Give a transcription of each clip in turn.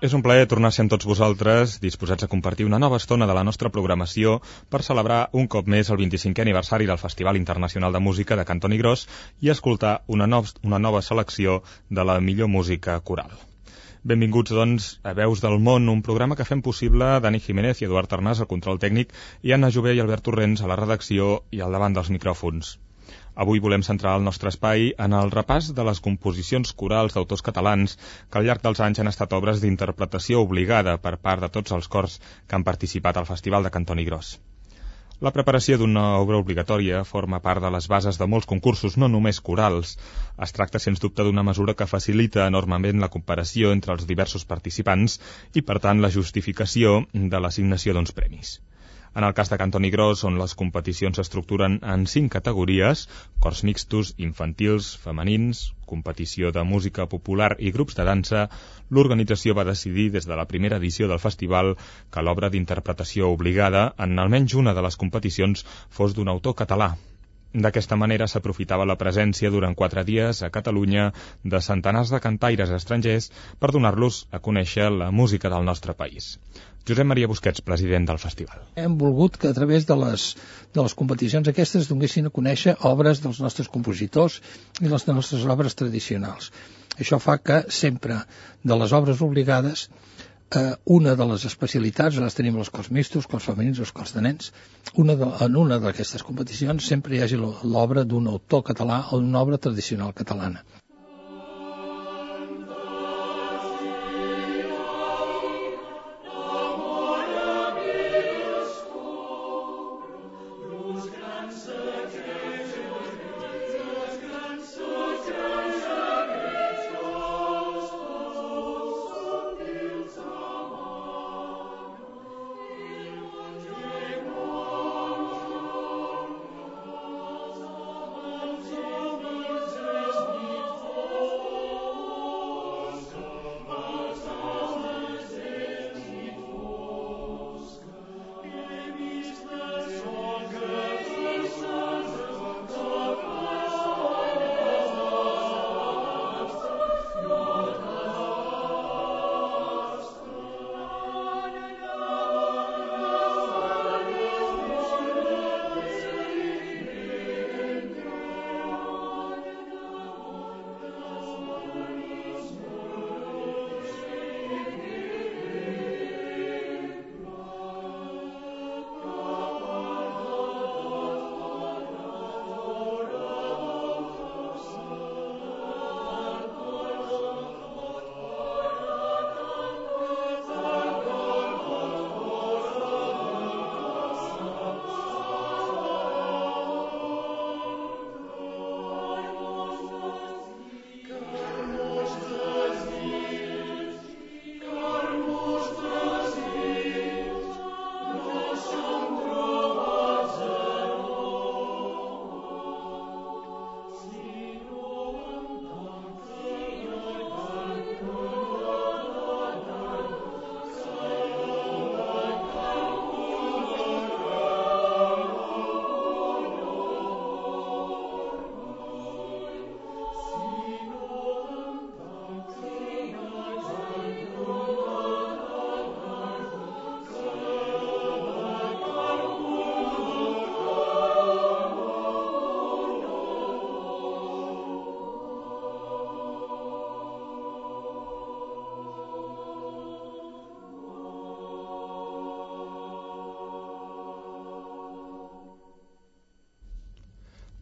És un plaer tornar a ser amb tots vosaltres, disposats a compartir una nova estona de la nostra programació per celebrar un cop més el 25è aniversari del Festival Internacional de Música de Cantoni Gros i escoltar una, no una nova selecció de la millor música coral. Benvinguts, doncs, a Veus del Món, un programa que fem possible Dani Jiménez i Eduard Arnàs al control tècnic i Anna Jové i Albert Torrents a la redacció i al davant dels micròfons. Avui volem centrar el nostre espai en el repàs de les composicions corals d'autors catalans que al llarg dels anys han estat obres d'interpretació obligada per part de tots els cors que han participat al Festival de Cantoni Gros. La preparació d'una obra obligatòria forma part de les bases de molts concursos, no només corals. Es tracta, sens dubte, d'una mesura que facilita enormement la comparació entre els diversos participants i, per tant, la justificació de l'assignació d'uns premis. En el cas de Cantoni Gros, on les competicions s'estructuren en cinc categories, cors mixtos, infantils, femenins, competició de música popular i grups de dansa, l'organització va decidir des de la primera edició del festival que l'obra d'interpretació obligada en almenys una de les competicions fos d'un autor català, D'aquesta manera s'aprofitava la presència durant quatre dies a Catalunya de centenars de cantaires estrangers per donar-los a conèixer la música del nostre país. Josep Maria Busquets, president del festival. Hem volgut que a través de les, de les competicions aquestes donguessin a conèixer obres dels nostres compositors i les nostres obres tradicionals. Això fa que sempre de les obres obligades eh, una de les especialitats, les tenim els cors mixtos, cors femenins, els cors de nens, una de, en una d'aquestes competicions sempre hi hagi l'obra d'un autor català o d'una obra tradicional catalana.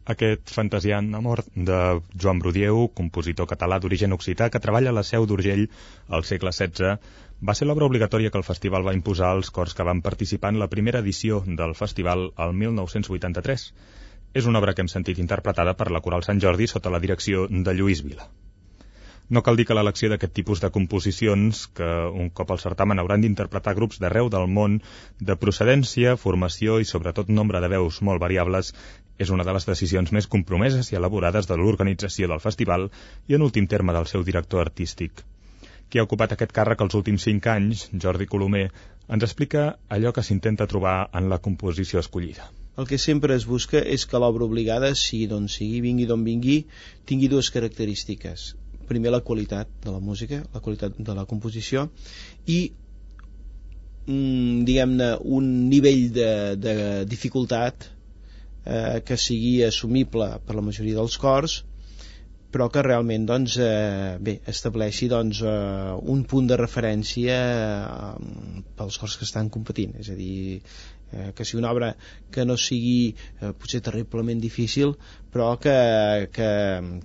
Aquest fantasiant amor de Joan Brudieu, compositor català d'origen occità que treballa a la Seu d'Urgell al segle XVI, va ser l'obra obligatòria que el festival va imposar als cors que van participar en la primera edició del festival el 1983. És una obra que hem sentit interpretada per la Coral Sant Jordi sota la direcció de Lluís Vila. No cal dir que l'elecció d'aquest tipus de composicions, que un cop al certamen hauran d'interpretar grups d'arreu del món, de procedència, formació i sobretot nombre de veus molt variables, és una de les decisions més compromeses i elaborades de l'organització del festival i, en últim terme, del seu director artístic. Qui ha ocupat aquest càrrec els últims cinc anys, Jordi Colomer, ens explica allò que s'intenta trobar en la composició escollida. El que sempre es busca és que l'obra obligada, sigui d'on sigui, vingui d'on vingui, tingui dues característiques. Primer, la qualitat de la música, la qualitat de la composició, i mm, diguem-ne, un nivell de, de dificultat eh, que sigui assumible per la majoria dels cors però que realment doncs, eh, bé, estableixi doncs, eh, un punt de referència eh, pels cors que estan competint és a dir, eh, que sigui una obra que no sigui eh, potser terriblement difícil però que, que,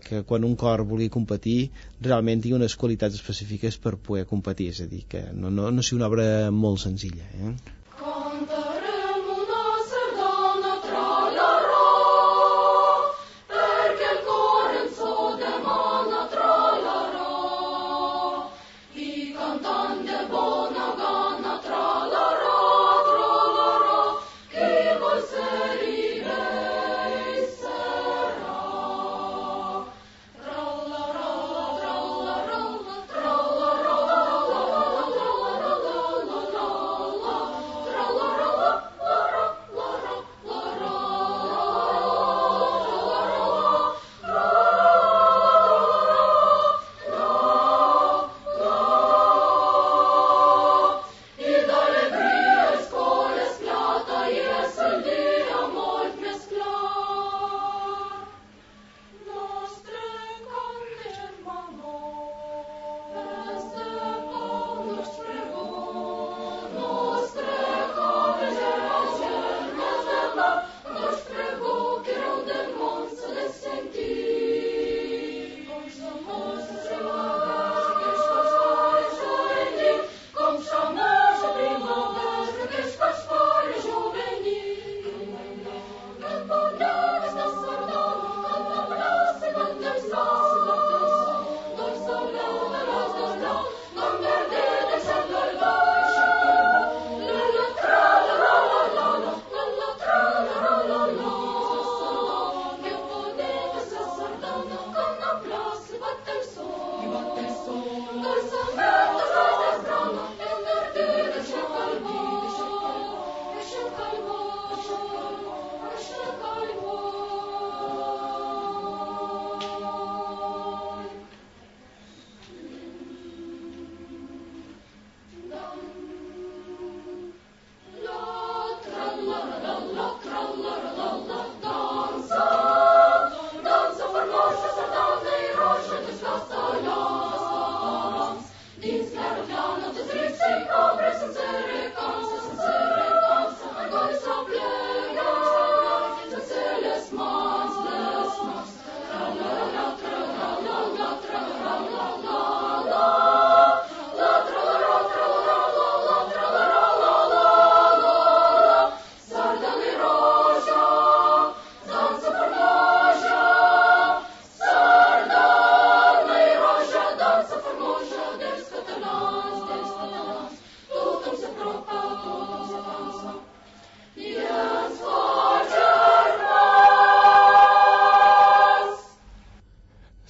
que quan un cor vulgui competir realment tingui unes qualitats específiques per poder competir és a dir, que no, no, no sigui una obra molt senzilla eh?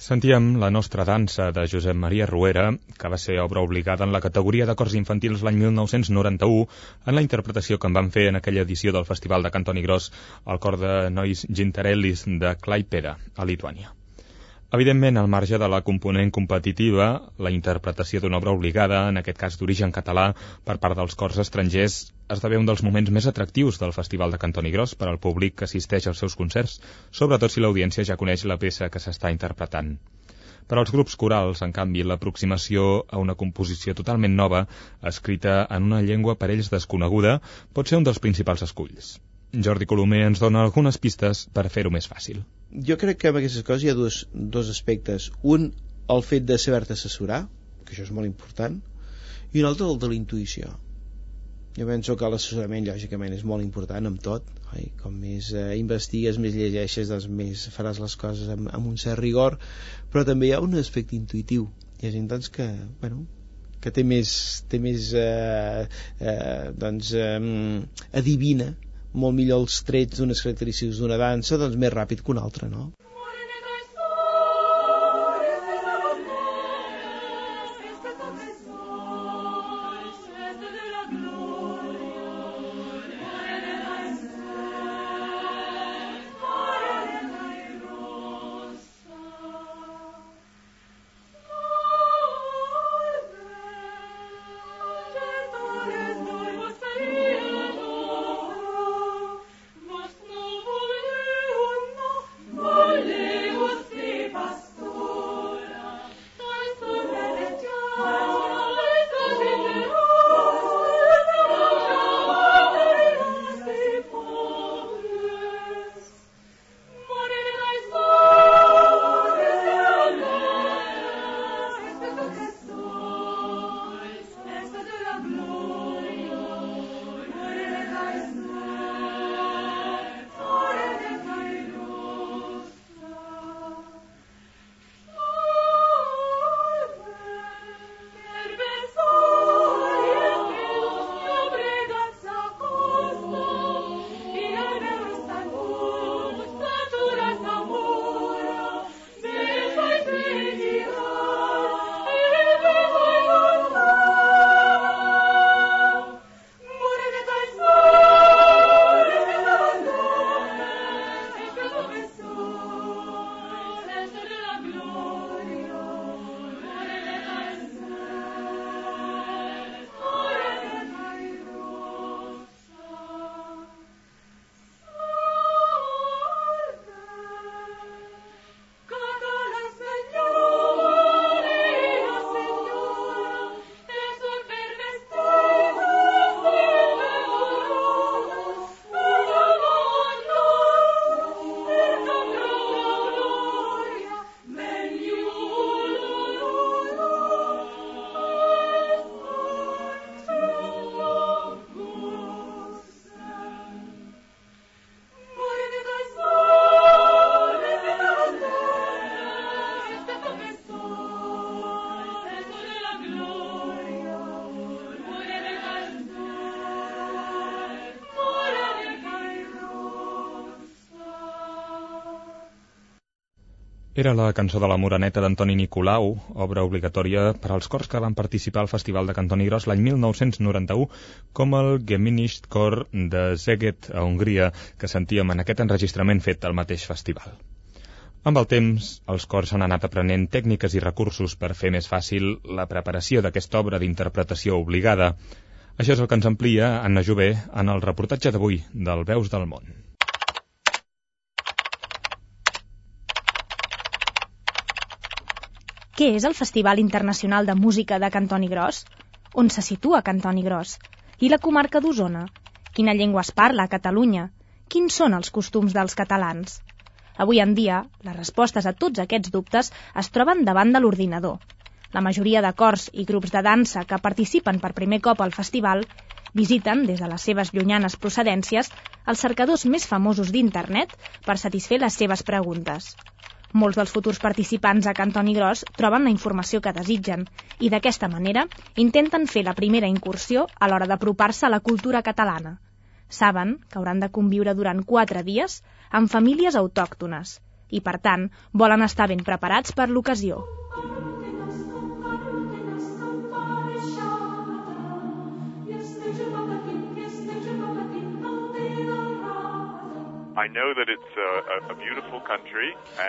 Sentíem la nostra dansa de Josep Maria Ruera, que va ser obra obligada en la categoria de cors infantils l'any 1991 en la interpretació que en van fer en aquella edició del Festival de Cantoni Gros al cor de nois Gintarellis de Klaipeda, a Lituània. Evidentment, al marge de la component competitiva, la interpretació d'una obra obligada, en aquest cas d'origen català, per part dels cors estrangers, esdevé un dels moments més atractius del Festival de Cantoni Gros per al públic que assisteix als seus concerts, sobretot si l'audiència ja coneix la peça que s'està interpretant. Per als grups corals, en canvi, l'aproximació a una composició totalment nova, escrita en una llengua per ells desconeguda, pot ser un dels principals esculls. Jordi Colomer ens dona algunes pistes per fer-ho més fàcil. Jo crec que amb aquestes coses hi ha dos, dos aspectes. Un, el fet de saber-te assessorar, que això és molt important, i un altre, el de la intuïció jo penso que l'assessorament lògicament és molt important amb tot oi? com més eh, investigues, més llegeixes doncs més faràs les coses amb, amb un cert rigor però també hi ha un aspecte intuïtiu hi ha gent doncs, que, bueno, que té més, té més eh, eh, doncs, eh, adivina molt millor els trets d'unes característiques d'una dansa doncs més ràpid que una altra, no? Era la cançó de la Moreneta d'Antoni Nicolau, obra obligatòria per als cors que van participar al Festival de Cantoni Gros l'any 1991, com el Geminisht Cor de Szeged, a Hongria, que sentíem en aquest enregistrament fet al mateix festival. Amb el temps, els cors han anat aprenent tècniques i recursos per fer més fàcil la preparació d'aquesta obra d'interpretació obligada. Això és el que ens amplia Anna Jové en el reportatge d'avui del Veus del Món. Què és el Festival Internacional de Música de Cantoni Gros? On se situa Cantoni Gros? I la comarca d'Osona? Quina llengua es parla a Catalunya? Quins són els costums dels catalans? Avui en dia, les respostes a tots aquests dubtes es troben davant de l'ordinador. La majoria de cors i grups de dansa que participen per primer cop al festival visiten, des de les seves llunyanes procedències, els cercadors més famosos d'internet per satisfer les seves preguntes. Molts dels futurs participants a Cantoni Gros troben la informació que desitgen i d'aquesta manera intenten fer la primera incursió a l'hora d'apropar-se a la cultura catalana. Saben que hauran de conviure durant quatre dies amb famílies autòctones i, per tant, volen estar ben preparats per l'ocasió.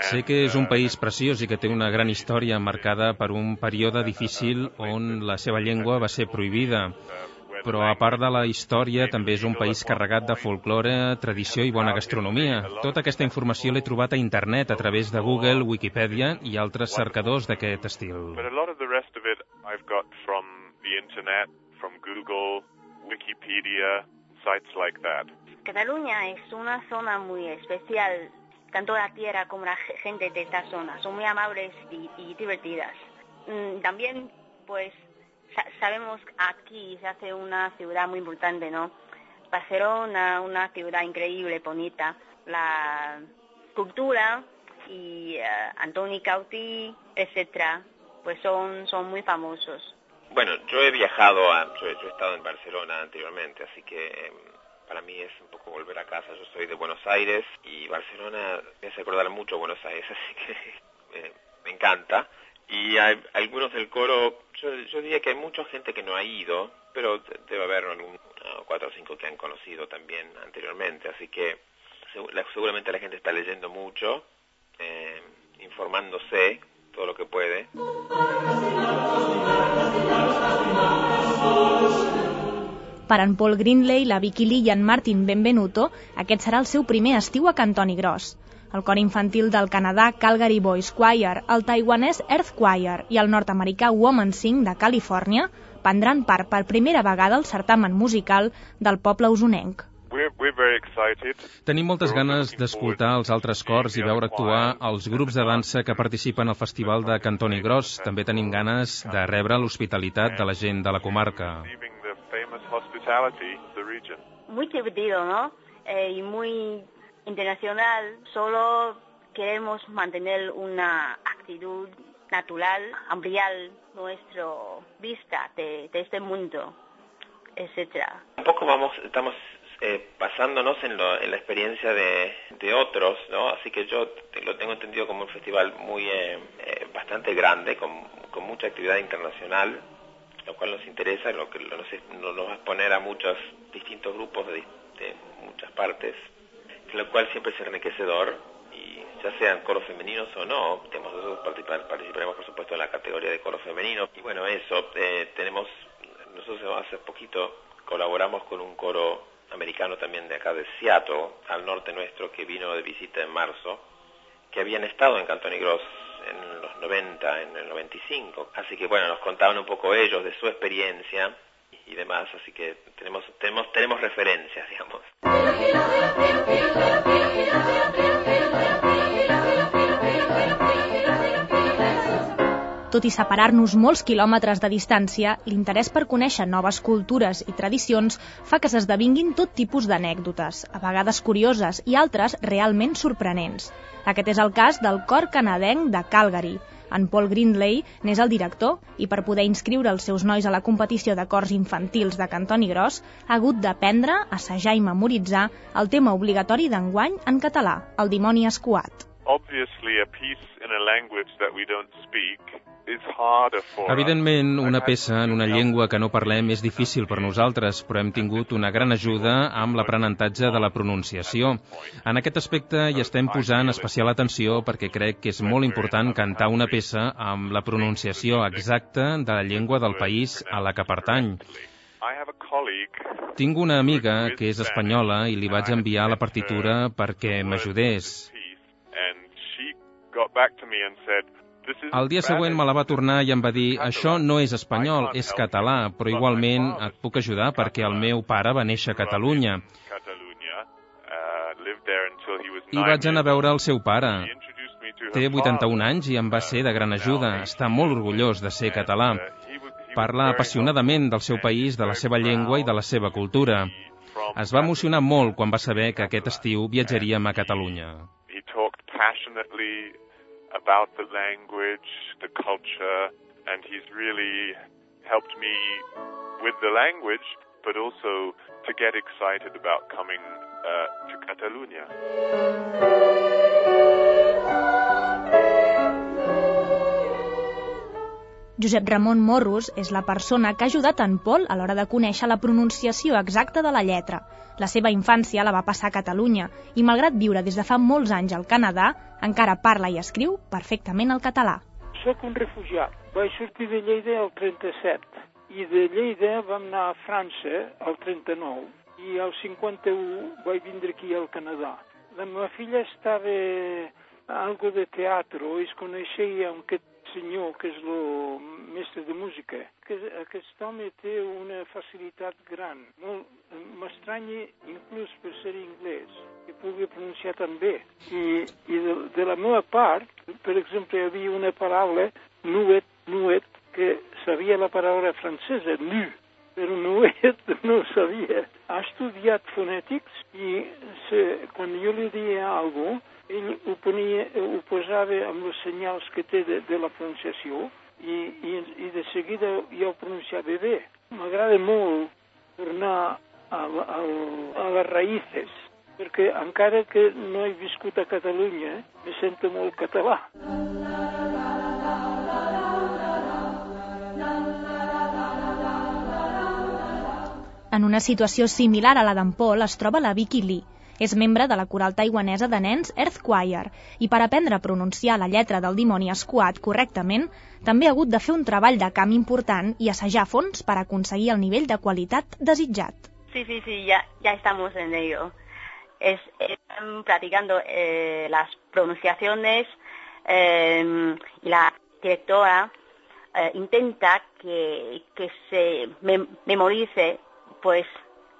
Sé que és un país preciós i que té una gran història marcada per un període difícil on la seva llengua va ser prohibida. Però a part de la història, també és un país carregat de folklore, tradició i bona gastronomia. Tota aquesta informació l'he trobat a internet a través de Google, Wikipedia i altres cercadors d'aquest estil. From Google, Wikipedia, sites like that. Cataluña es una zona muy especial, tanto la tierra como la gente de esta zona. Son muy amables y, y divertidas. Mm, también, pues, sa sabemos aquí se hace una ciudad muy importante, ¿no? Barcelona, una ciudad increíble, bonita. La cultura y uh, Antoni Cauti, etcétera, pues son, son muy famosos. Bueno, yo he viajado, yo he estado en Barcelona anteriormente, así que em, para mí es un poco volver a casa. Yo soy de Buenos Aires y Barcelona me hace acordar mucho a Buenos Aires, así que me encanta. Y hay algunos del coro, yo, yo diría que hay mucha gente que no ha ido, pero de- debe haber algún uh, cuatro o cinco que han conocido también anteriormente, así que seguramente la gente está leyendo mucho, eh, informándose todo lo que puede. Per en Paul Greenley, la Vicky Lee i en Martin Benvenuto, aquest serà el seu primer estiu a Cantoni Gros. El cor infantil del Canadà Calgary Boys Choir, el taiwanès Earth Choir i el nord-americà Woman Sing de Califòrnia prendran part per primera vegada al certamen musical del poble usonenc. Tenim moltes ganes d'escoltar els altres cors i veure actuar els grups de dansa que participen al Festival de Cantoni Gros. També tenim ganes de rebre l'hospitalitat de la gent de la comarca. Hospitality the region. Muy divertido, ¿no? Eh, y muy internacional. Solo queremos mantener una actitud natural, ampliar nuestra vista de, de este mundo, etcétera. Un poco vamos, estamos eh, basándonos en, lo- en la experiencia de, de otros, ¿no? Así que yo te- lo tengo entendido como un festival muy eh, eh, bastante grande, con, con mucha actividad internacional, lo cual nos interesa, lo que nos, nos va a exponer a muchos distintos grupos de, de muchas partes, lo cual siempre es enriquecedor y ya sean coros femeninos o no, tenemos nosotros participar- participaremos por supuesto en la categoría de coro femenino y bueno eso eh, tenemos nosotros hace poquito colaboramos con un coro americano también de acá de Seattle al norte nuestro que vino de visita en marzo que habían estado en Cantoni Gross en 90, en el 95 así que bueno nos contaban un poco ellos de su experiencia y demás así que tenemos tenemos tenemos referencias digamos Tot i separar-nos molts quilòmetres de distància, l'interès per conèixer noves cultures i tradicions fa que s'esdevinguin tot tipus d'anècdotes, a vegades curioses i altres realment sorprenents. Aquest és el cas del cor canadenc de Calgary. En Paul Grindley n'és el director i per poder inscriure els seus nois a la competició de cors infantils de Cantoni Gros ha hagut d'aprendre, assajar i memoritzar el tema obligatori d'enguany en català, el dimoni escuat. Obviously, a piece in a language that we don't speak is harder for us. Evidentment, una peça en una llengua que no parlem és difícil per nosaltres, però hem tingut una gran ajuda amb l'aprenentatge de la pronunciació. En aquest aspecte hi estem posant especial atenció perquè crec que és molt important cantar una peça amb la pronunciació exacta de la llengua del país a la que pertany. Tinc una amiga que és espanyola i li vaig enviar la partitura perquè m'ajudés. El dia següent me la va tornar i em va dir això no és espanyol, és català, però igualment et puc ajudar perquè el meu pare va néixer a Catalunya. Uh, I vaig anar a veure el seu pare. Té father. 81 anys i em va ser de gran ajuda. Està molt orgullós de ser català. Uh, Parla apassionadament del seu país, de la seva llengua i de la seva cultura. Es va emocionar molt quan va saber que aquest estiu viatjaríem a Catalunya. He talked passionately about the language, the culture, and he's really helped me with the language, but also to get excited about coming uh, to Catalonia. Josep Ramon Morros és la persona que ha ajudat en Pol a l'hora de conèixer la pronunciació exacta de la lletra. La seva infància la va passar a Catalunya i, malgrat viure des de fa molts anys al Canadà, encara parla i escriu perfectament el català. Soc un refugiat. Vaig sortir de Lleida el 37 i de Lleida vam anar a França el 39 i al 51 vaig vindre aquí al Canadà. La meva filla estava algo de teatre, es coneixia un aquest senyor que és el mestre de música. Que aquest home té una facilitat gran. M'estranya inclús per ser anglès, que pugui pronunciar tan bé. I, i de, de la meva part, per exemple, hi havia una paraula, nuet, nuet, que sabia la paraula francesa, nu, però nuet no sabia. Ha estudiat fonètics i se, quan jo li deia alguna ell ho, ponia, ho posava amb els senyals que té de, de la pronunciació i, i, i de seguida ja ho pronunciava bé. M'agrada molt tornar a, a, a les raïces, perquè encara que no he viscut a Catalunya, me sento molt català. En una situació similar a la d'en es troba la Vicky Lee. És membre de la coral taiwanesa de nens Earth Choir i per aprendre a pronunciar la lletra del dimoni escuat correctament també ha hagut de fer un treball de camp important i assajar fons per aconseguir el nivell de qualitat desitjat. Sí, sí, sí, ya, ya estamos en ello. Es, están practicando eh, las pronunciaciones eh, y la directora eh, intenta que, que se mem memorice pues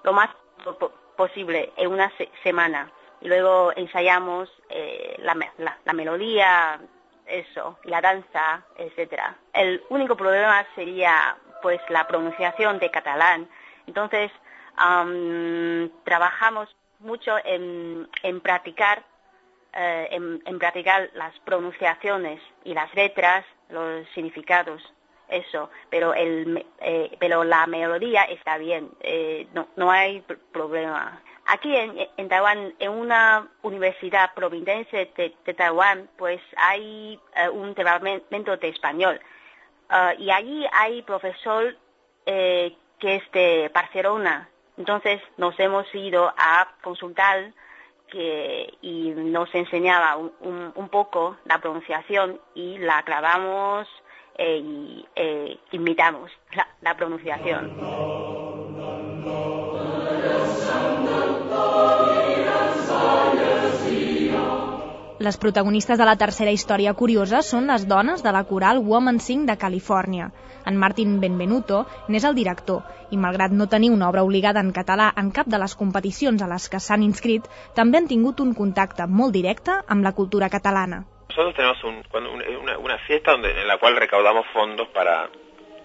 lo más posible en una se semana y luego ensayamos eh, la, la, la, melodía, eso, la danza, etcétera. El único problema sería pues la pronunciación de catalán. Entonces um, trabajamos mucho en, en practicar eh, en, en practicar las pronunciaciones y las letras, los significados eso, pero el eh, pero la melodía está bien, eh, no, no hay problema. Aquí en, en Taiwán, en una universidad provincial de, Taiwán, pues hay uh, un departamento de español uh, y allí hay profesor eh, que es de Barcelona. Entonces nos hemos ido a consultar que, y nos enseñaba un poco la pronunciación y la grabamos eh, y eh, imitamos la, la pronunciación. Les protagonistes de la tercera història curiosa són les dones de la coral Woman Sing de Califòrnia. En Martin Benvenuto n'és el director i, malgrat no tenir una obra obligada en català en cap de les competicions a les que s'han inscrit, també han tingut un contacte molt directe amb la cultura catalana. Nosotros tenemos un, cuando una, una, fiesta donde, en la cual recaudamos fondos para,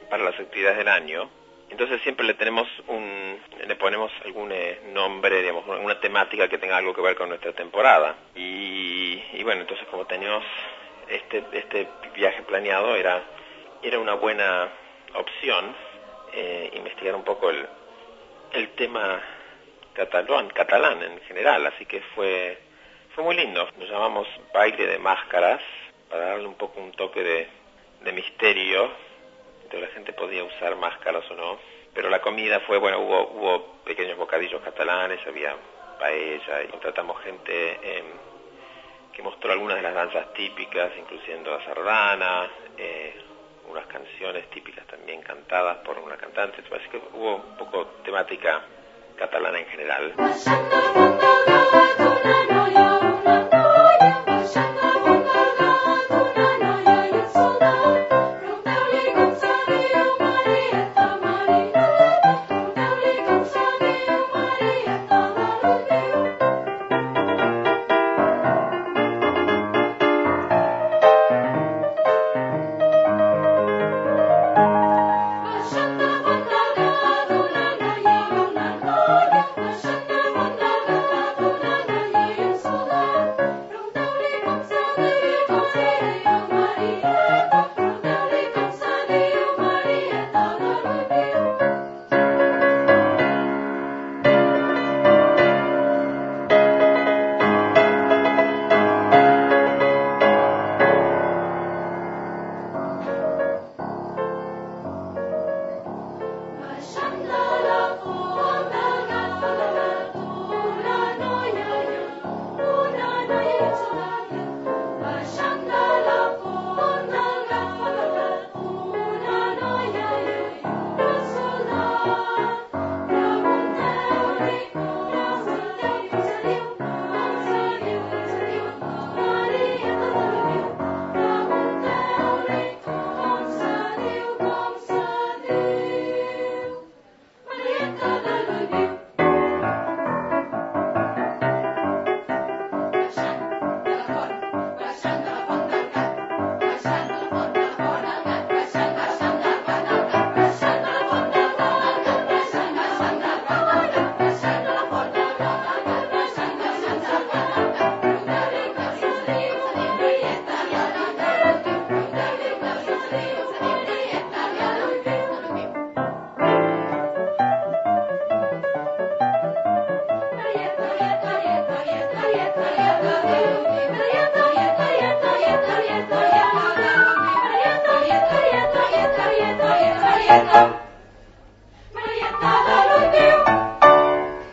para las actividades del año. Entonces siempre le tenemos un, le ponemos algún eh, nombre, digamos, una temática que tenga algo que ver con nuestra temporada. Y, y bueno, entonces como teníamos este, este viaje planeado, era, era una buena opción eh, investigar un poco el, el tema catalán, catalán en general, así que fue fue muy lindo. Nos llamamos baile de máscaras para darle un poco un toque de, misterio. Entonces la gente podía usar máscaras o no. Pero la comida fue, bueno, hubo, hubo pequeños bocadillos catalanes, había paella y contratamos gente eh, que mostró algunas de las danzas típicas, incluyendo la sardana, eh, unas canciones típicas también cantadas por una cantante. Así que hubo un poco temática catalana en general.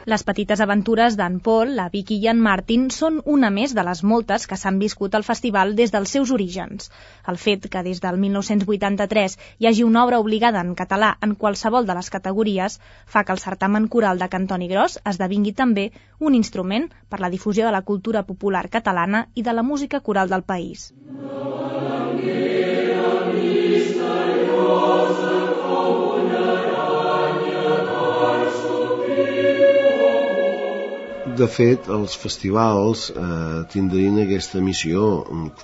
Les petites aventures d'en Paul, la Vicky i en Martin són una més de les moltes que s'han viscut al festival des dels seus orígens. El fet que des del 1983 hi hagi una obra obligada en català en qualsevol de les categories fa que el certamen coral de Cantoni Gros esdevingui també un instrument per la difusió de la cultura popular catalana i de la música coral del país. De fet, els festivals eh, tindrien aquesta missió.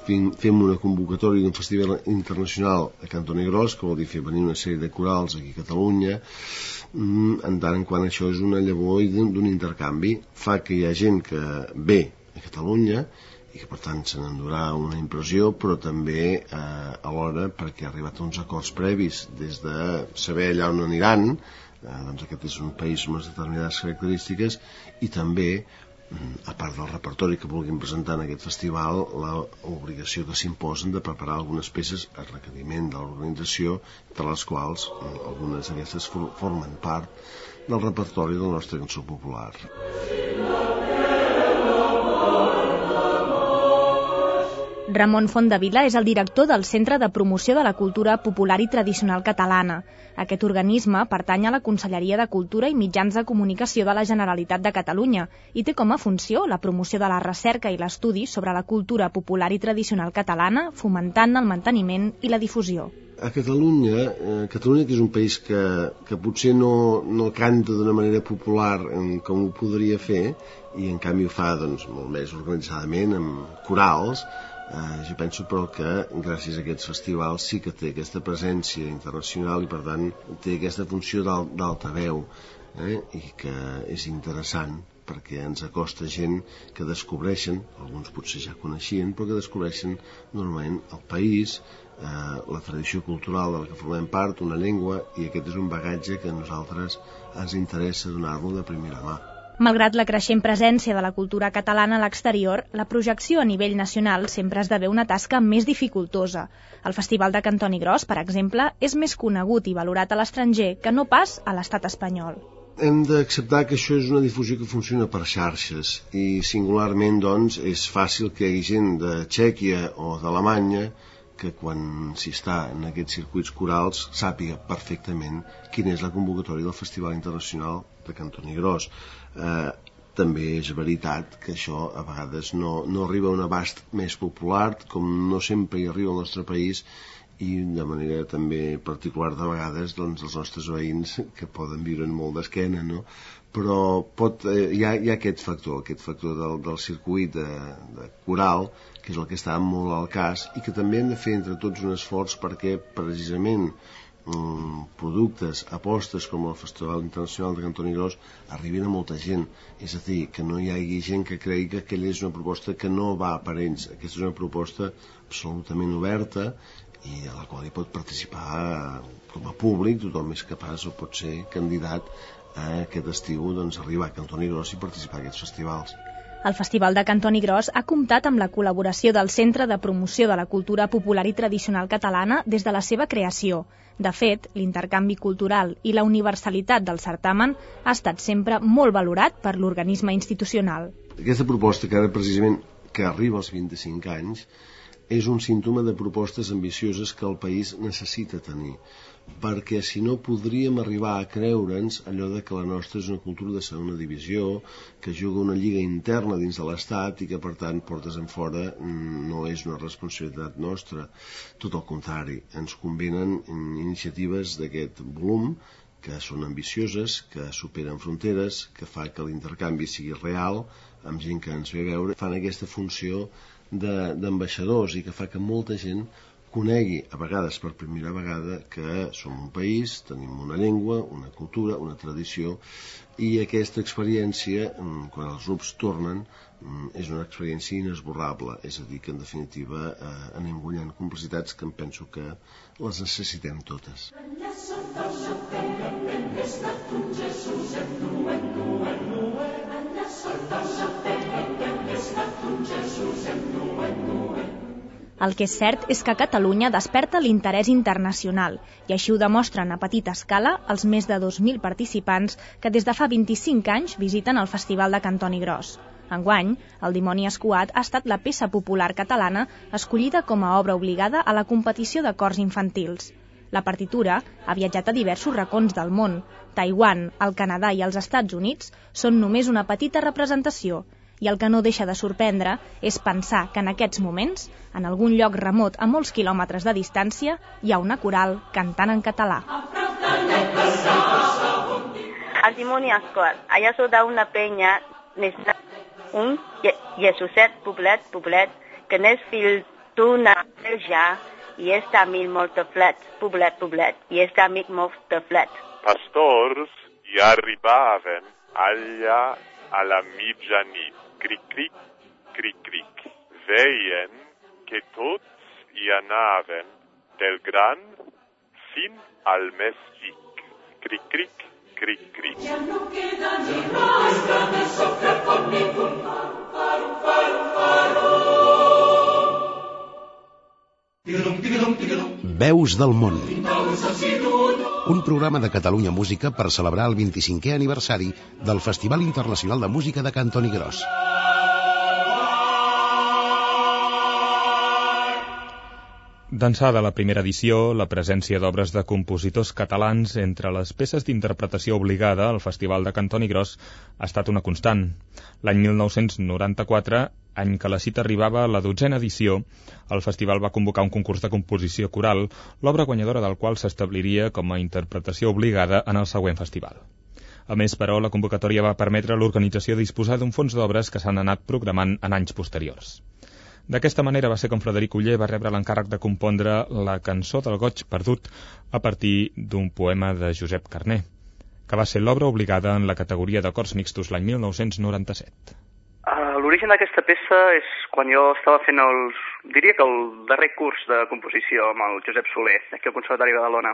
Fem una convocatòria d'un festival internacional a Cantonegros, que vol dir fer venir una sèrie de corals aquí a Catalunya, mm, en tant en quant això és una llavor d'un intercanvi. Fa que hi ha gent que ve a Catalunya i que per tant se n'endurà una impressió, però també eh, alhora perquè ha arribat a uns acords previs des de saber allà on aniran, doncs aquest és un país amb unes determinades característiques i també mm, a part del repertori que vulguin presentar en aquest festival, l'obligació que s'imposen de preparar algunes peces a requeriment de l'organització, de les quals mm, algunes d'aquestes formen part del repertori de la nostra cançó popular. Ramon Fondavila és el director del Centre de Promoció de la Cultura Popular i Tradicional Catalana. Aquest organisme pertany a la Conselleria de Cultura i Mitjans de Comunicació de la Generalitat de Catalunya i té com a funció la promoció de la recerca i l'estudi sobre la cultura popular i tradicional catalana, fomentant el manteniment i la difusió. A Catalunya, eh, Catalunya que és un país que, que potser no, no canta d'una manera popular com ho podria fer i en canvi ho fa doncs, molt més organitzadament amb corals, Eh, jo penso però que gràcies a aquests festivals sí que té aquesta presència internacional i per tant té aquesta funció d'altaveu eh? i que és interessant perquè ens acosta gent que descobreixen, alguns potser ja coneixien, però que descobreixen normalment el país, eh, la tradició cultural de la que formem part, una llengua, i aquest és un bagatge que a nosaltres ens interessa donar-lo de primera mà. Malgrat la creixent presència de la cultura catalana a l'exterior, la projecció a nivell nacional sempre esdevé una tasca més dificultosa. El Festival de Cantoni Gros, per exemple, és més conegut i valorat a l'estranger que no pas a l'estat espanyol. Hem d'acceptar que això és una difusió que funciona per xarxes i singularment doncs, és fàcil que hi hagi gent de Txèquia o d'Alemanya que quan s'hi està en aquests circuits corals sàpiga perfectament quina és la convocatòria del Festival Internacional de Cantoni Gros. Eh, també és veritat que això a vegades no, no arriba a un abast més popular, com no sempre hi arriba al nostre país, i de manera també particular de vegades doncs, els nostres veïns que poden viure molt d'esquena, no? però pot, eh, hi, ha, hi ha aquest factor, aquest factor del, del circuit de, de coral, que és el que està molt al cas, i que també hem de fer entre tots un esforç perquè precisament productes, apostes com el Festival Internacional de Cantoni Gros arribin a molta gent, és a dir, que no hi hagi gent que cregui que aquella és una proposta que no va per ells, aquesta és una proposta absolutament oberta i a la qual hi pot participar com a públic, tothom és capaç o pot ser candidat eh, aquest estiu doncs, arribar a Cantoni Gros i participar en aquests festivals. El Festival de Cantoni Gros ha comptat amb la col·laboració del Centre de Promoció de la Cultura Popular i Tradicional Catalana des de la seva creació. De fet, l'intercanvi cultural i la universalitat del certamen ha estat sempre molt valorat per l'organisme institucional. Aquesta proposta que ara precisament que arriba als 25 anys és un símptoma de propostes ambicioses que el país necessita tenir perquè si no podríem arribar a creure'ns allò de que la nostra és una cultura de segona divisió, que juga una lliga interna dins de l'Estat i que per tant portes en fora mm, no és una responsabilitat nostra. Tot el contrari, ens convenen iniciatives d'aquest volum que són ambicioses, que superen fronteres, que fa que l'intercanvi sigui real, amb gent que ens ve a veure, fan aquesta funció d'ambaixadors i que fa que molta gent conegui a vegades per primera vegada que som un país, tenim una llengua, una cultura, una tradició i aquesta experiència, mm, quan els grups tornen, mm, és una experiència inesborrable, és a dir, que en definitiva eh, anem guanyant complicitats que em penso que les necessitem totes. El que és cert és que Catalunya desperta l'interès internacional i així ho demostren a petita escala els més de 2.000 participants que des de fa 25 anys visiten el Festival de Cantoni Gros. Enguany, el Dimoni Escuat ha estat la peça popular catalana escollida com a obra obligada a la competició de cors infantils. La partitura ha viatjat a diversos racons del món. Taiwan, el Canadà i els Estats Units són només una petita representació i el que no deixa de sorprendre és pensar que en aquests moments, en algun lloc remot a molts quilòmetres de distància, hi ha una coral cantant en català. El dimoni escort. Allà sota una penya n'està un Jesuset poblet, poblet, que n'és fill d'una verge i és amic molt de flet, poblet, poblet, i és amic molt de flet. Pastors hi arribaven allà a la mitjanit cric, cric, cric, cric. Veien que tots hi anaven del gran fin al més xic. Cric, cric, cric, cric. Ja no queda ni que no sofre com ningú. Faro, faro, faro. Veus del món. Un programa de Catalunya Música per celebrar el 25è aniversari del Festival Internacional de Música de Cantoni Gros. D'ençà de la primera edició, la presència d'obres de compositors catalans entre les peces d'interpretació obligada al Festival de Cantoni Gros ha estat una constant. L'any 1994, any que la cita arribava a la dotzena edició, el festival va convocar un concurs de composició coral, l'obra guanyadora del qual s'establiria com a interpretació obligada en el següent festival. A més, però, la convocatòria va permetre a l'organització disposar d'un fons d'obres que s'han anat programant en anys posteriors. D'aquesta manera va ser com Frederic Uller va rebre l'encàrrec de compondre la cançó del goig perdut a partir d'un poema de Josep Carné, que va ser l'obra obligada en la categoria d'acords mixtos l'any 1997. Uh, L'origen d'aquesta peça és quan jo estava fent el, diria que el darrer curs de composició amb el Josep Soler, aquí al Conservatori de Badalona,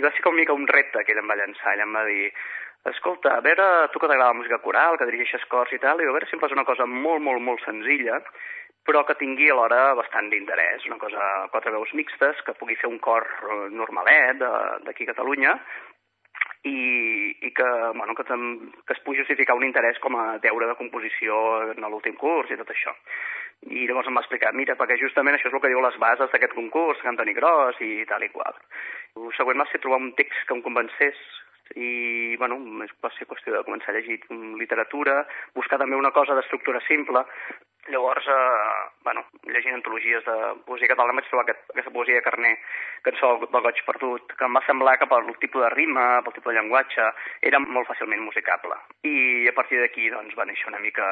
i va ser com mica un repte que ell em va llançar, ell em va dir escolta, a veure, tu que t'agrada la música coral, que dirigeixes cors i tal, i a veure si em fas una cosa molt, molt, molt senzilla, però que tingui alhora bastant d'interès, una cosa, quatre veus mixtes, que pugui fer un cor eh, normalet d'aquí a Catalunya, i, i que, bueno, que, que es pugui justificar un interès com a deure de composició en l'últim curs i tot això. I llavors em va explicar, mira, perquè justament això és el que diu les bases d'aquest concurs, que Antoni Gros i tal i qual. El següent va ser trobar un text que em convencés i bueno, va ser qüestió de començar a llegir literatura, buscar també una cosa d'estructura simple. Llavors, eh, bueno, llegint antologies de poesia catalana vaig trobar aquest, aquesta poesia de Carné, cançó del goig perdut, que em va semblar que pel tipus de rima, pel tipus de llenguatge, era molt fàcilment musicable. I a partir d'aquí doncs, va néixer una mica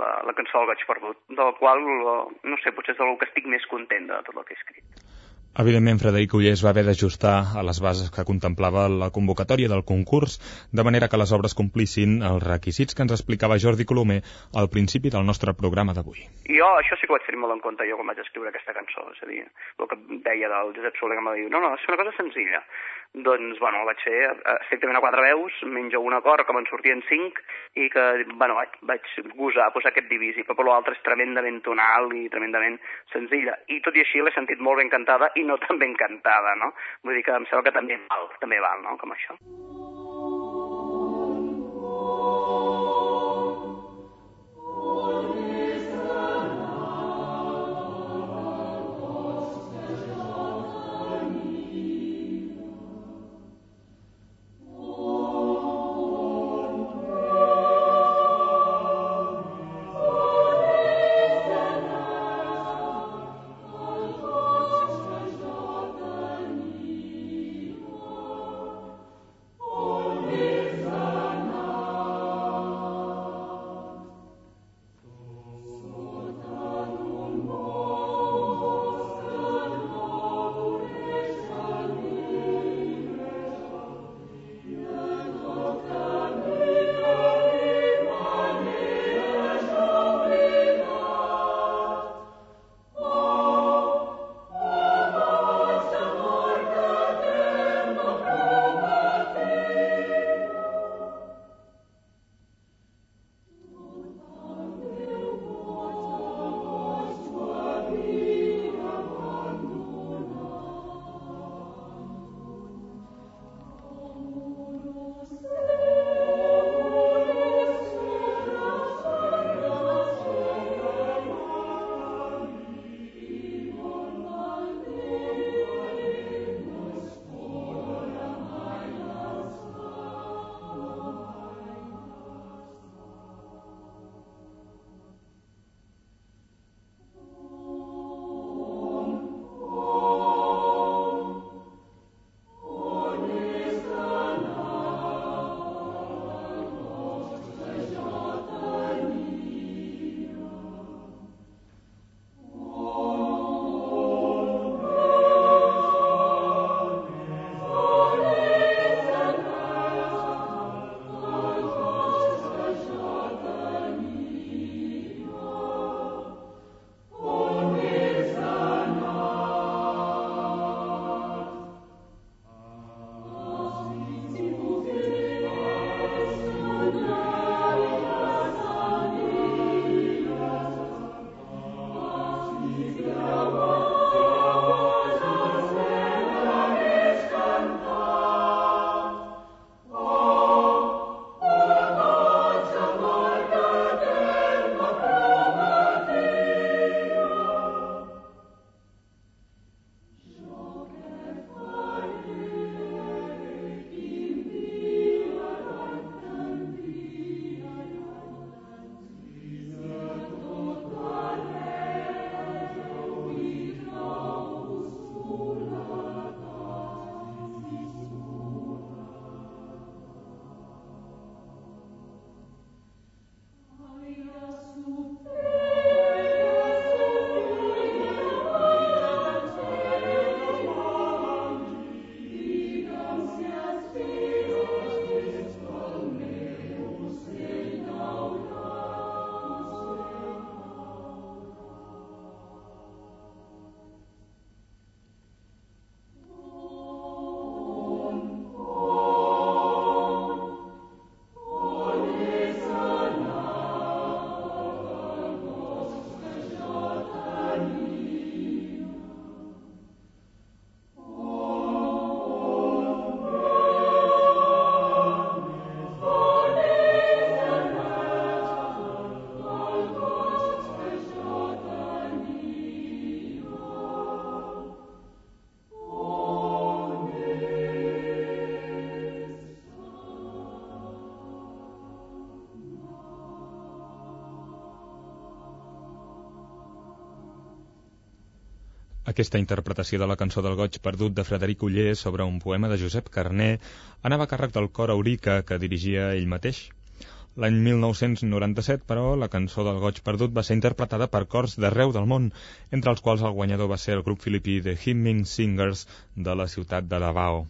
la, la cançó del goig perdut, del qual, no sé, potser és del que estic més content de tot el que he escrit. Evidentment, Frederic Ullés va haver d'ajustar a les bases que contemplava la convocatòria del concurs, de manera que les obres complissin els requisits que ens explicava Jordi Colomer al principi del nostre programa d'avui. Jo això sí que ho vaig fer molt en compte jo quan vaig escriure aquesta cançó, és a dir, el que deia del Josep Soler que em va dir, no, no, és una cosa senzilla, doncs, bueno, vaig fer eh, estrictament a quatre veus, menjo un acord que me'n sortien cinc i que, bueno, vaig, vaig gosar posar aquest divisi, però per l'altre és tremendament tonal i tremendament senzilla. I tot i així l'he sentit molt ben cantada i no tan ben cantada, no? Vull dir que em sembla que també val, també val, no?, com això. Aquesta interpretació de la cançó del goig perdut de Frederic Uller sobre un poema de Josep Carné anava a càrrec del cor Aurica que dirigia ell mateix. L'any 1997, però, la cançó del goig perdut va ser interpretada per cors d'arreu del món, entre els quals el guanyador va ser el grup filipí The Hymning Singers de la ciutat de Davao.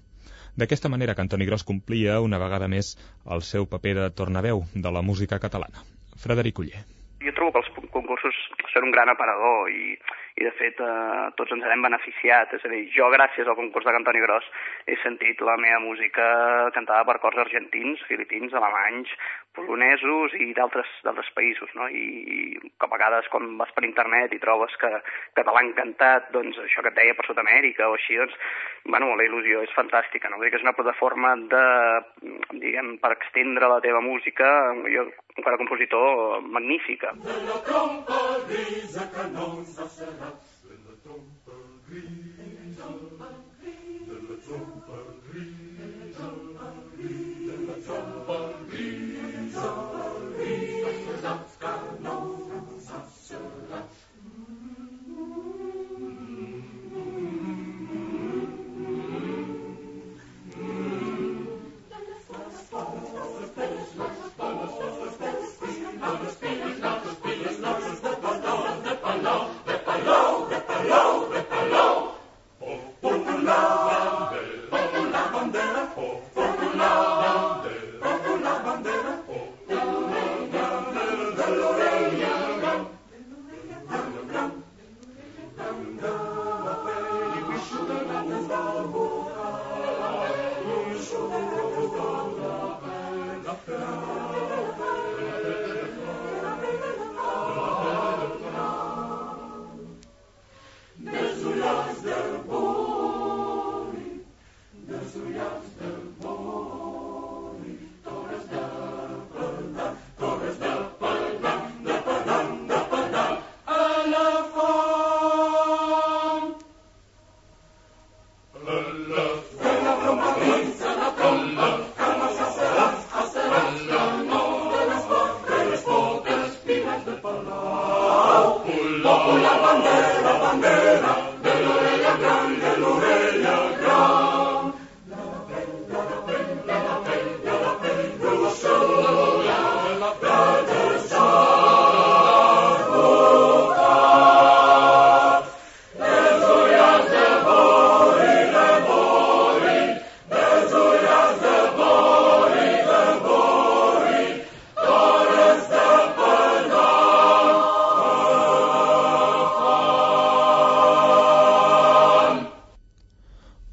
D'aquesta manera, Cantoni Gros complia una vegada més el seu paper de tornaveu de la música catalana. Frederic Uller. Jo trobo que els concursos són un gran aparador i i de fet eh, tots ens n'hem beneficiat, és a dir, jo gràcies al concurs de Cantoni Gros he sentit la meva música cantada per cors argentins, filipins, alemanys, polonesos i d'altres països, no? I, I a vegades quan vas per internet i trobes que, que te l'han cantat, doncs això que et deia per Sud-amèrica o així, doncs, bueno, la il·lusió és fantàstica, no? Vull dir que és una plataforma de, diguem, per extendre la teva música, jo, com a compositor, magnífica. De la trompa Zapska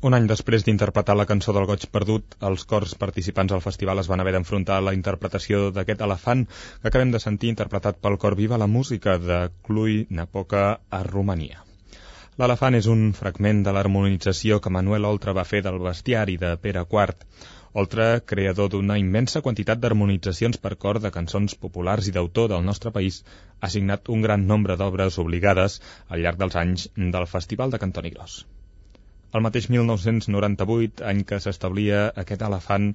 Un any després d'interpretar la cançó del goig perdut, els cors participants al festival es van haver d'enfrontar a la interpretació d'aquest elefant que acabem de sentir interpretat pel cor Viva la Música de Clui Napoca a Romania. L'elefant és un fragment de l'harmonització que Manuel Oltra va fer del bestiari de Pere IV. Oltra, creador d'una immensa quantitat d'harmonitzacions per cor de cançons populars i d'autor del nostre país, ha signat un gran nombre d'obres obligades al llarg dels anys del Festival de Cantoni Gros. El mateix 1998, any que s'establia aquest elefant,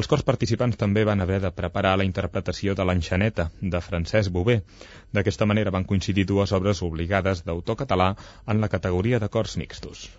els cors participants també van haver de preparar la interpretació de l'enxaneta, de Francesc Bové. D'aquesta manera van coincidir dues obres obligades d'autor català en la categoria de cors mixtos.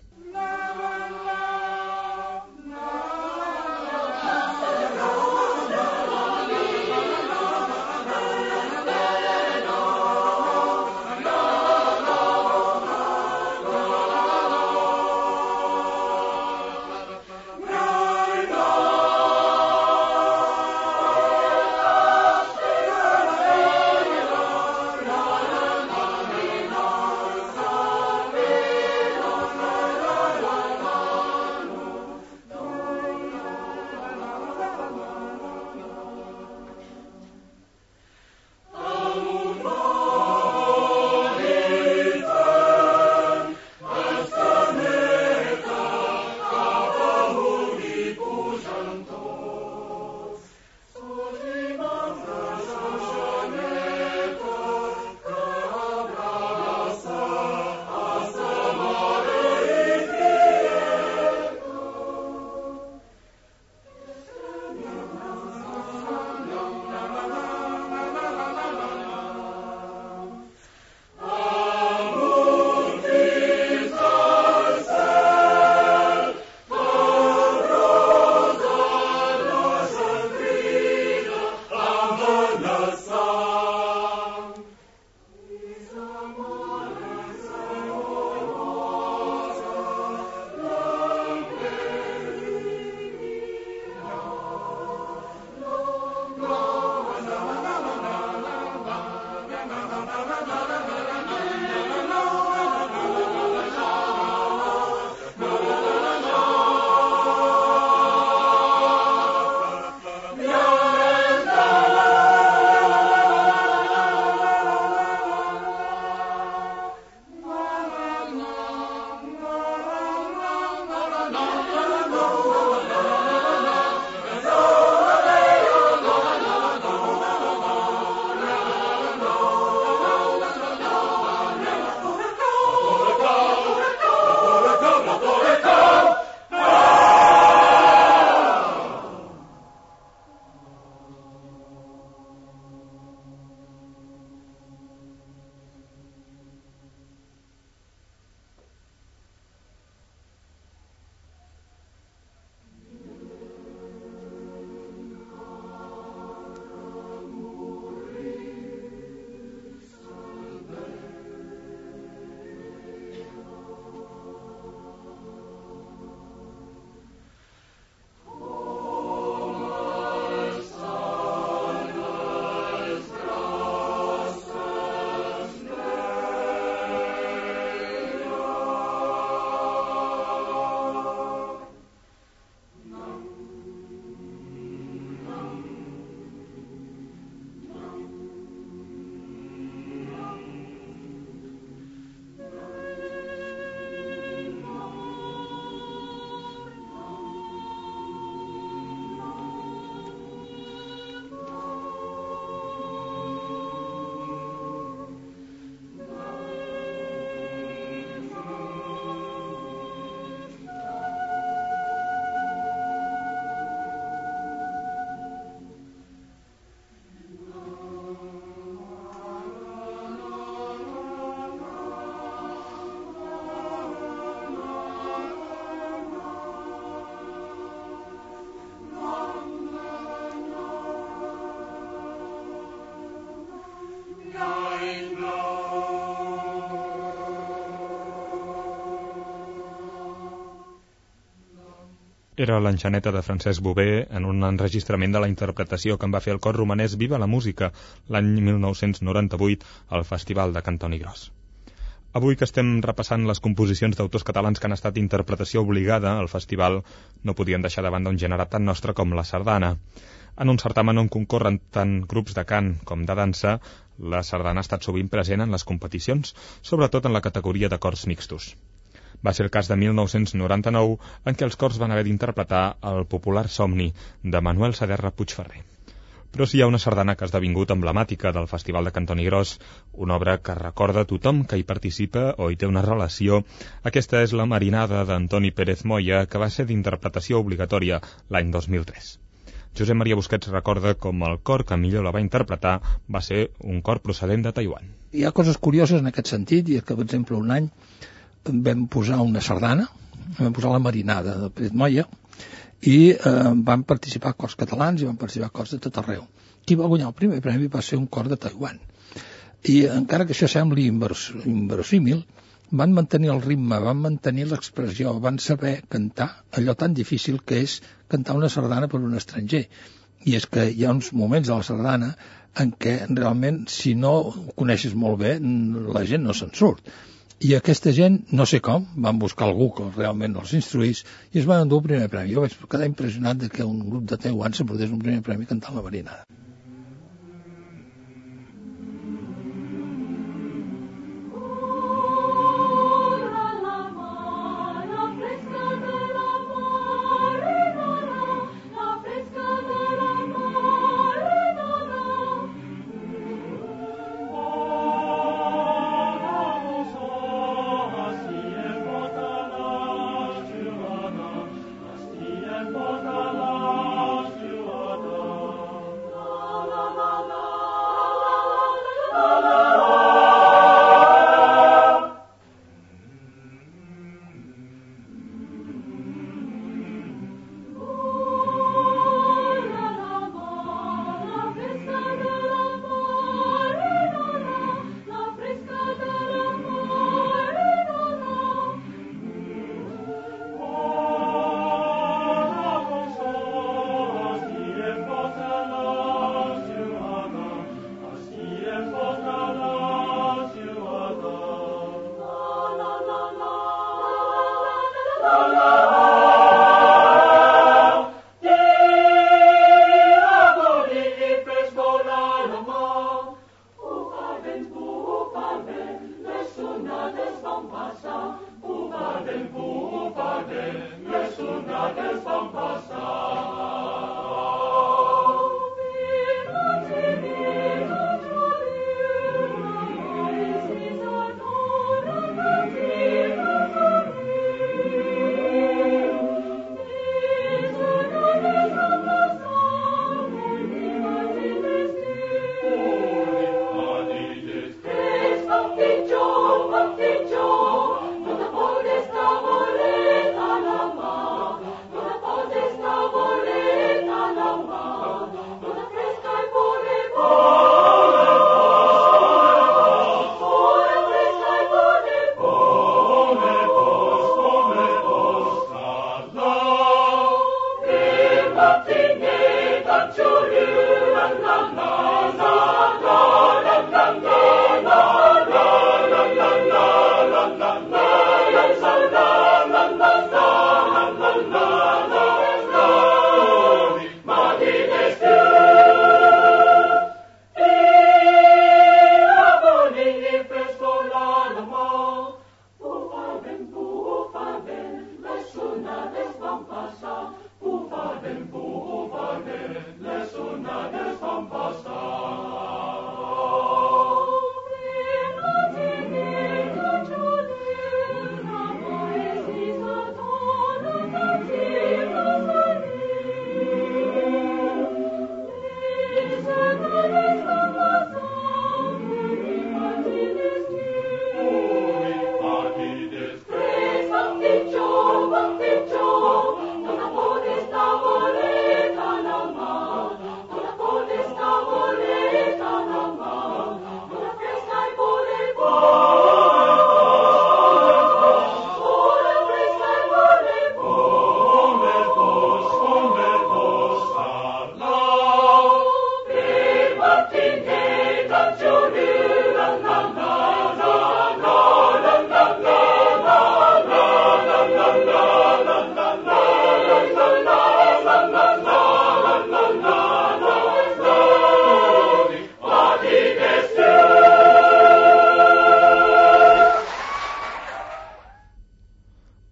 Era l'enxaneta de Francesc Bové en un enregistrament de la interpretació que en va fer el cor romanès Viva la Música l'any 1998 al Festival de Cantoni Gros. Avui que estem repassant les composicions d'autors catalans que han estat interpretació obligada al festival, no podien deixar de banda un gènere tan nostre com la sardana. En un certamen on concorren tant grups de cant com de dansa, la sardana ha estat sovint present en les competicions, sobretot en la categoria de cors mixtos. Va ser el cas de 1999 en què els cors van haver d'interpretar el popular Somni de Manuel Saderra Puigferrer. Però si hi ha una sardana que ha esdevingut emblemàtica del Festival de Cantoni Gros, una obra que recorda tothom que hi participa o hi té una relació, aquesta és la Marinada d'Antoni Pérez Moya, que va ser d'interpretació obligatòria l'any 2003. Josep Maria Busquets recorda com el cor que millor la va interpretar va ser un cor procedent de Taiwan. Hi ha coses curioses en aquest sentit, i és que, per exemple, un any vam posar una sardana, vam posar la marinada de Pérez Moya, i eh, van participar cors catalans i van participar cors de tot arreu. Qui va guanyar el primer premi va ser un cor de Taiwan. I encara que això sembli inverosímil, van mantenir el ritme, van mantenir l'expressió, van saber cantar allò tan difícil que és cantar una sardana per un estranger. I és que hi ha uns moments de la sardana en què realment, si no ho coneixes molt bé, la gent no se'n surt. I aquesta gent, no sé com, van buscar algú que realment els instruís i es van endur el primer premi. Jo vaig quedar impressionat de que un grup de Taiwan s'emportés un primer premi cantant la marinada.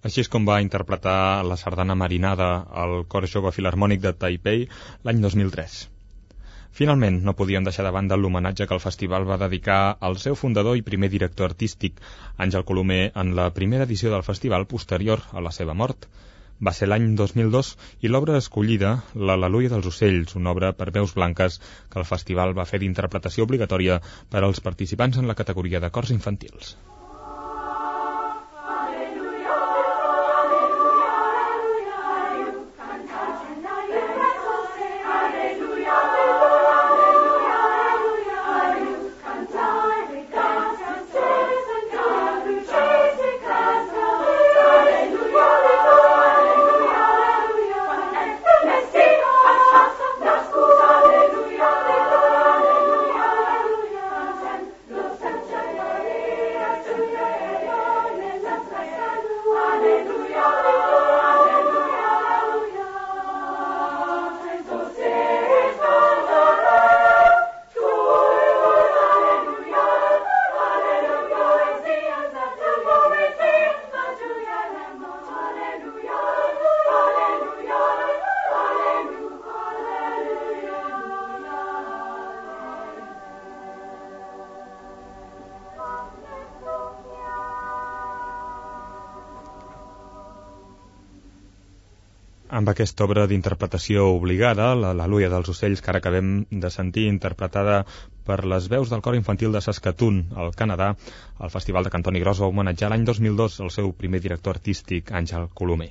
Així és com va interpretar la sardana marinada al Cor Jove Filarmònic de Taipei l'any 2003. Finalment, no podíem deixar de banda l'homenatge que el festival va dedicar al seu fundador i primer director artístic, Àngel Colomer, en la primera edició del festival posterior a la seva mort. Va ser l'any 2002 i l'obra escollida, l'Aleluia dels ocells, una obra per veus blanques que el festival va fer d'interpretació obligatòria per als participants en la categoria de cors infantils. Aquesta obra d'interpretació obligada, l'Al·leluia dels ocells que ara acabem de sentir, interpretada per les veus del cor infantil de Saskatoon, al Canadà, el Festival de Cantoni Gros va homenatjar l'any 2002 el seu primer director artístic, Àngel Colomer.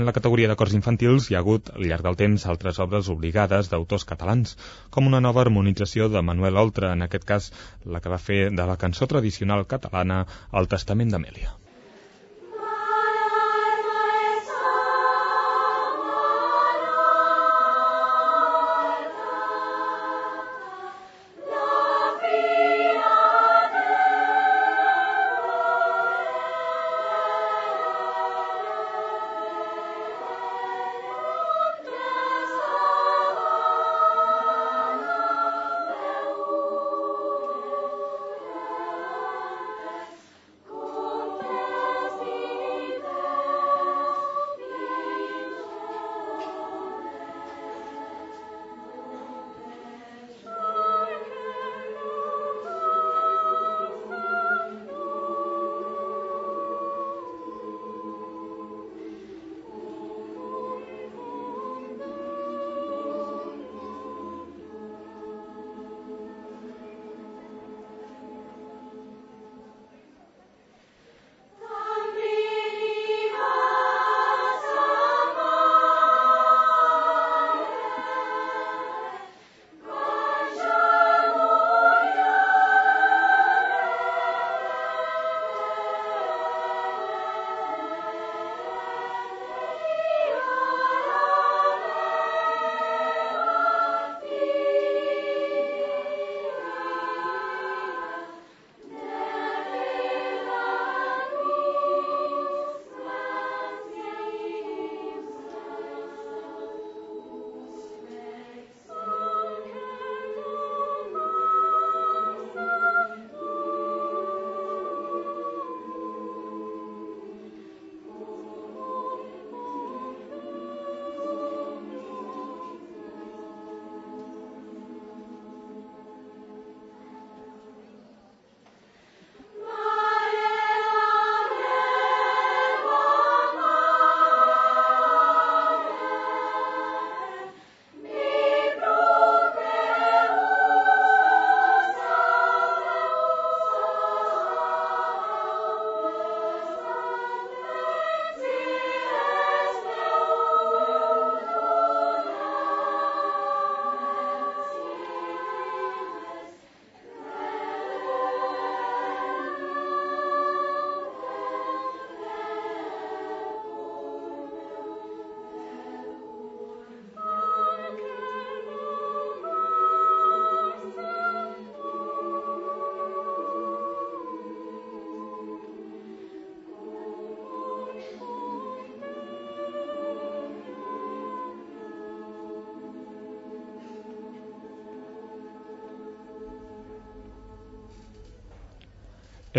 En la categoria de cors infantils hi ha hagut, al llarg del temps, altres obres obligades d'autors catalans, com una nova harmonització de Manuel Oltra, en aquest cas la que va fer de la cançó tradicional catalana El Testament d'Amèlia.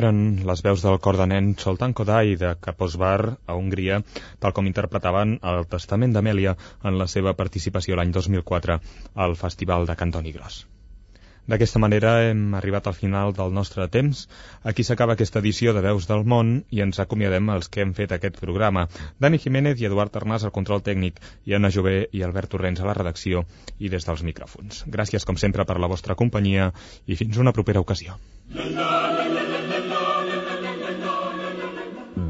Eren les veus del cor de nen Soltan Kodai de Kaposvar a Hongria, tal com interpretaven el Testament d'Amèlia en la seva participació l'any 2004 al Festival de Cantoni Gros. D'aquesta manera hem arribat al final del nostre temps. Aquí s'acaba aquesta edició de Veus del Món i ens acomiadem els que hem fet aquest programa. Dani Jiménez i Eduard Arnàs al control tècnic i Anna Jové i Albert Torrents a la redacció i des dels micròfons. Gràcies, com sempre, per la vostra companyia i fins una propera ocasió.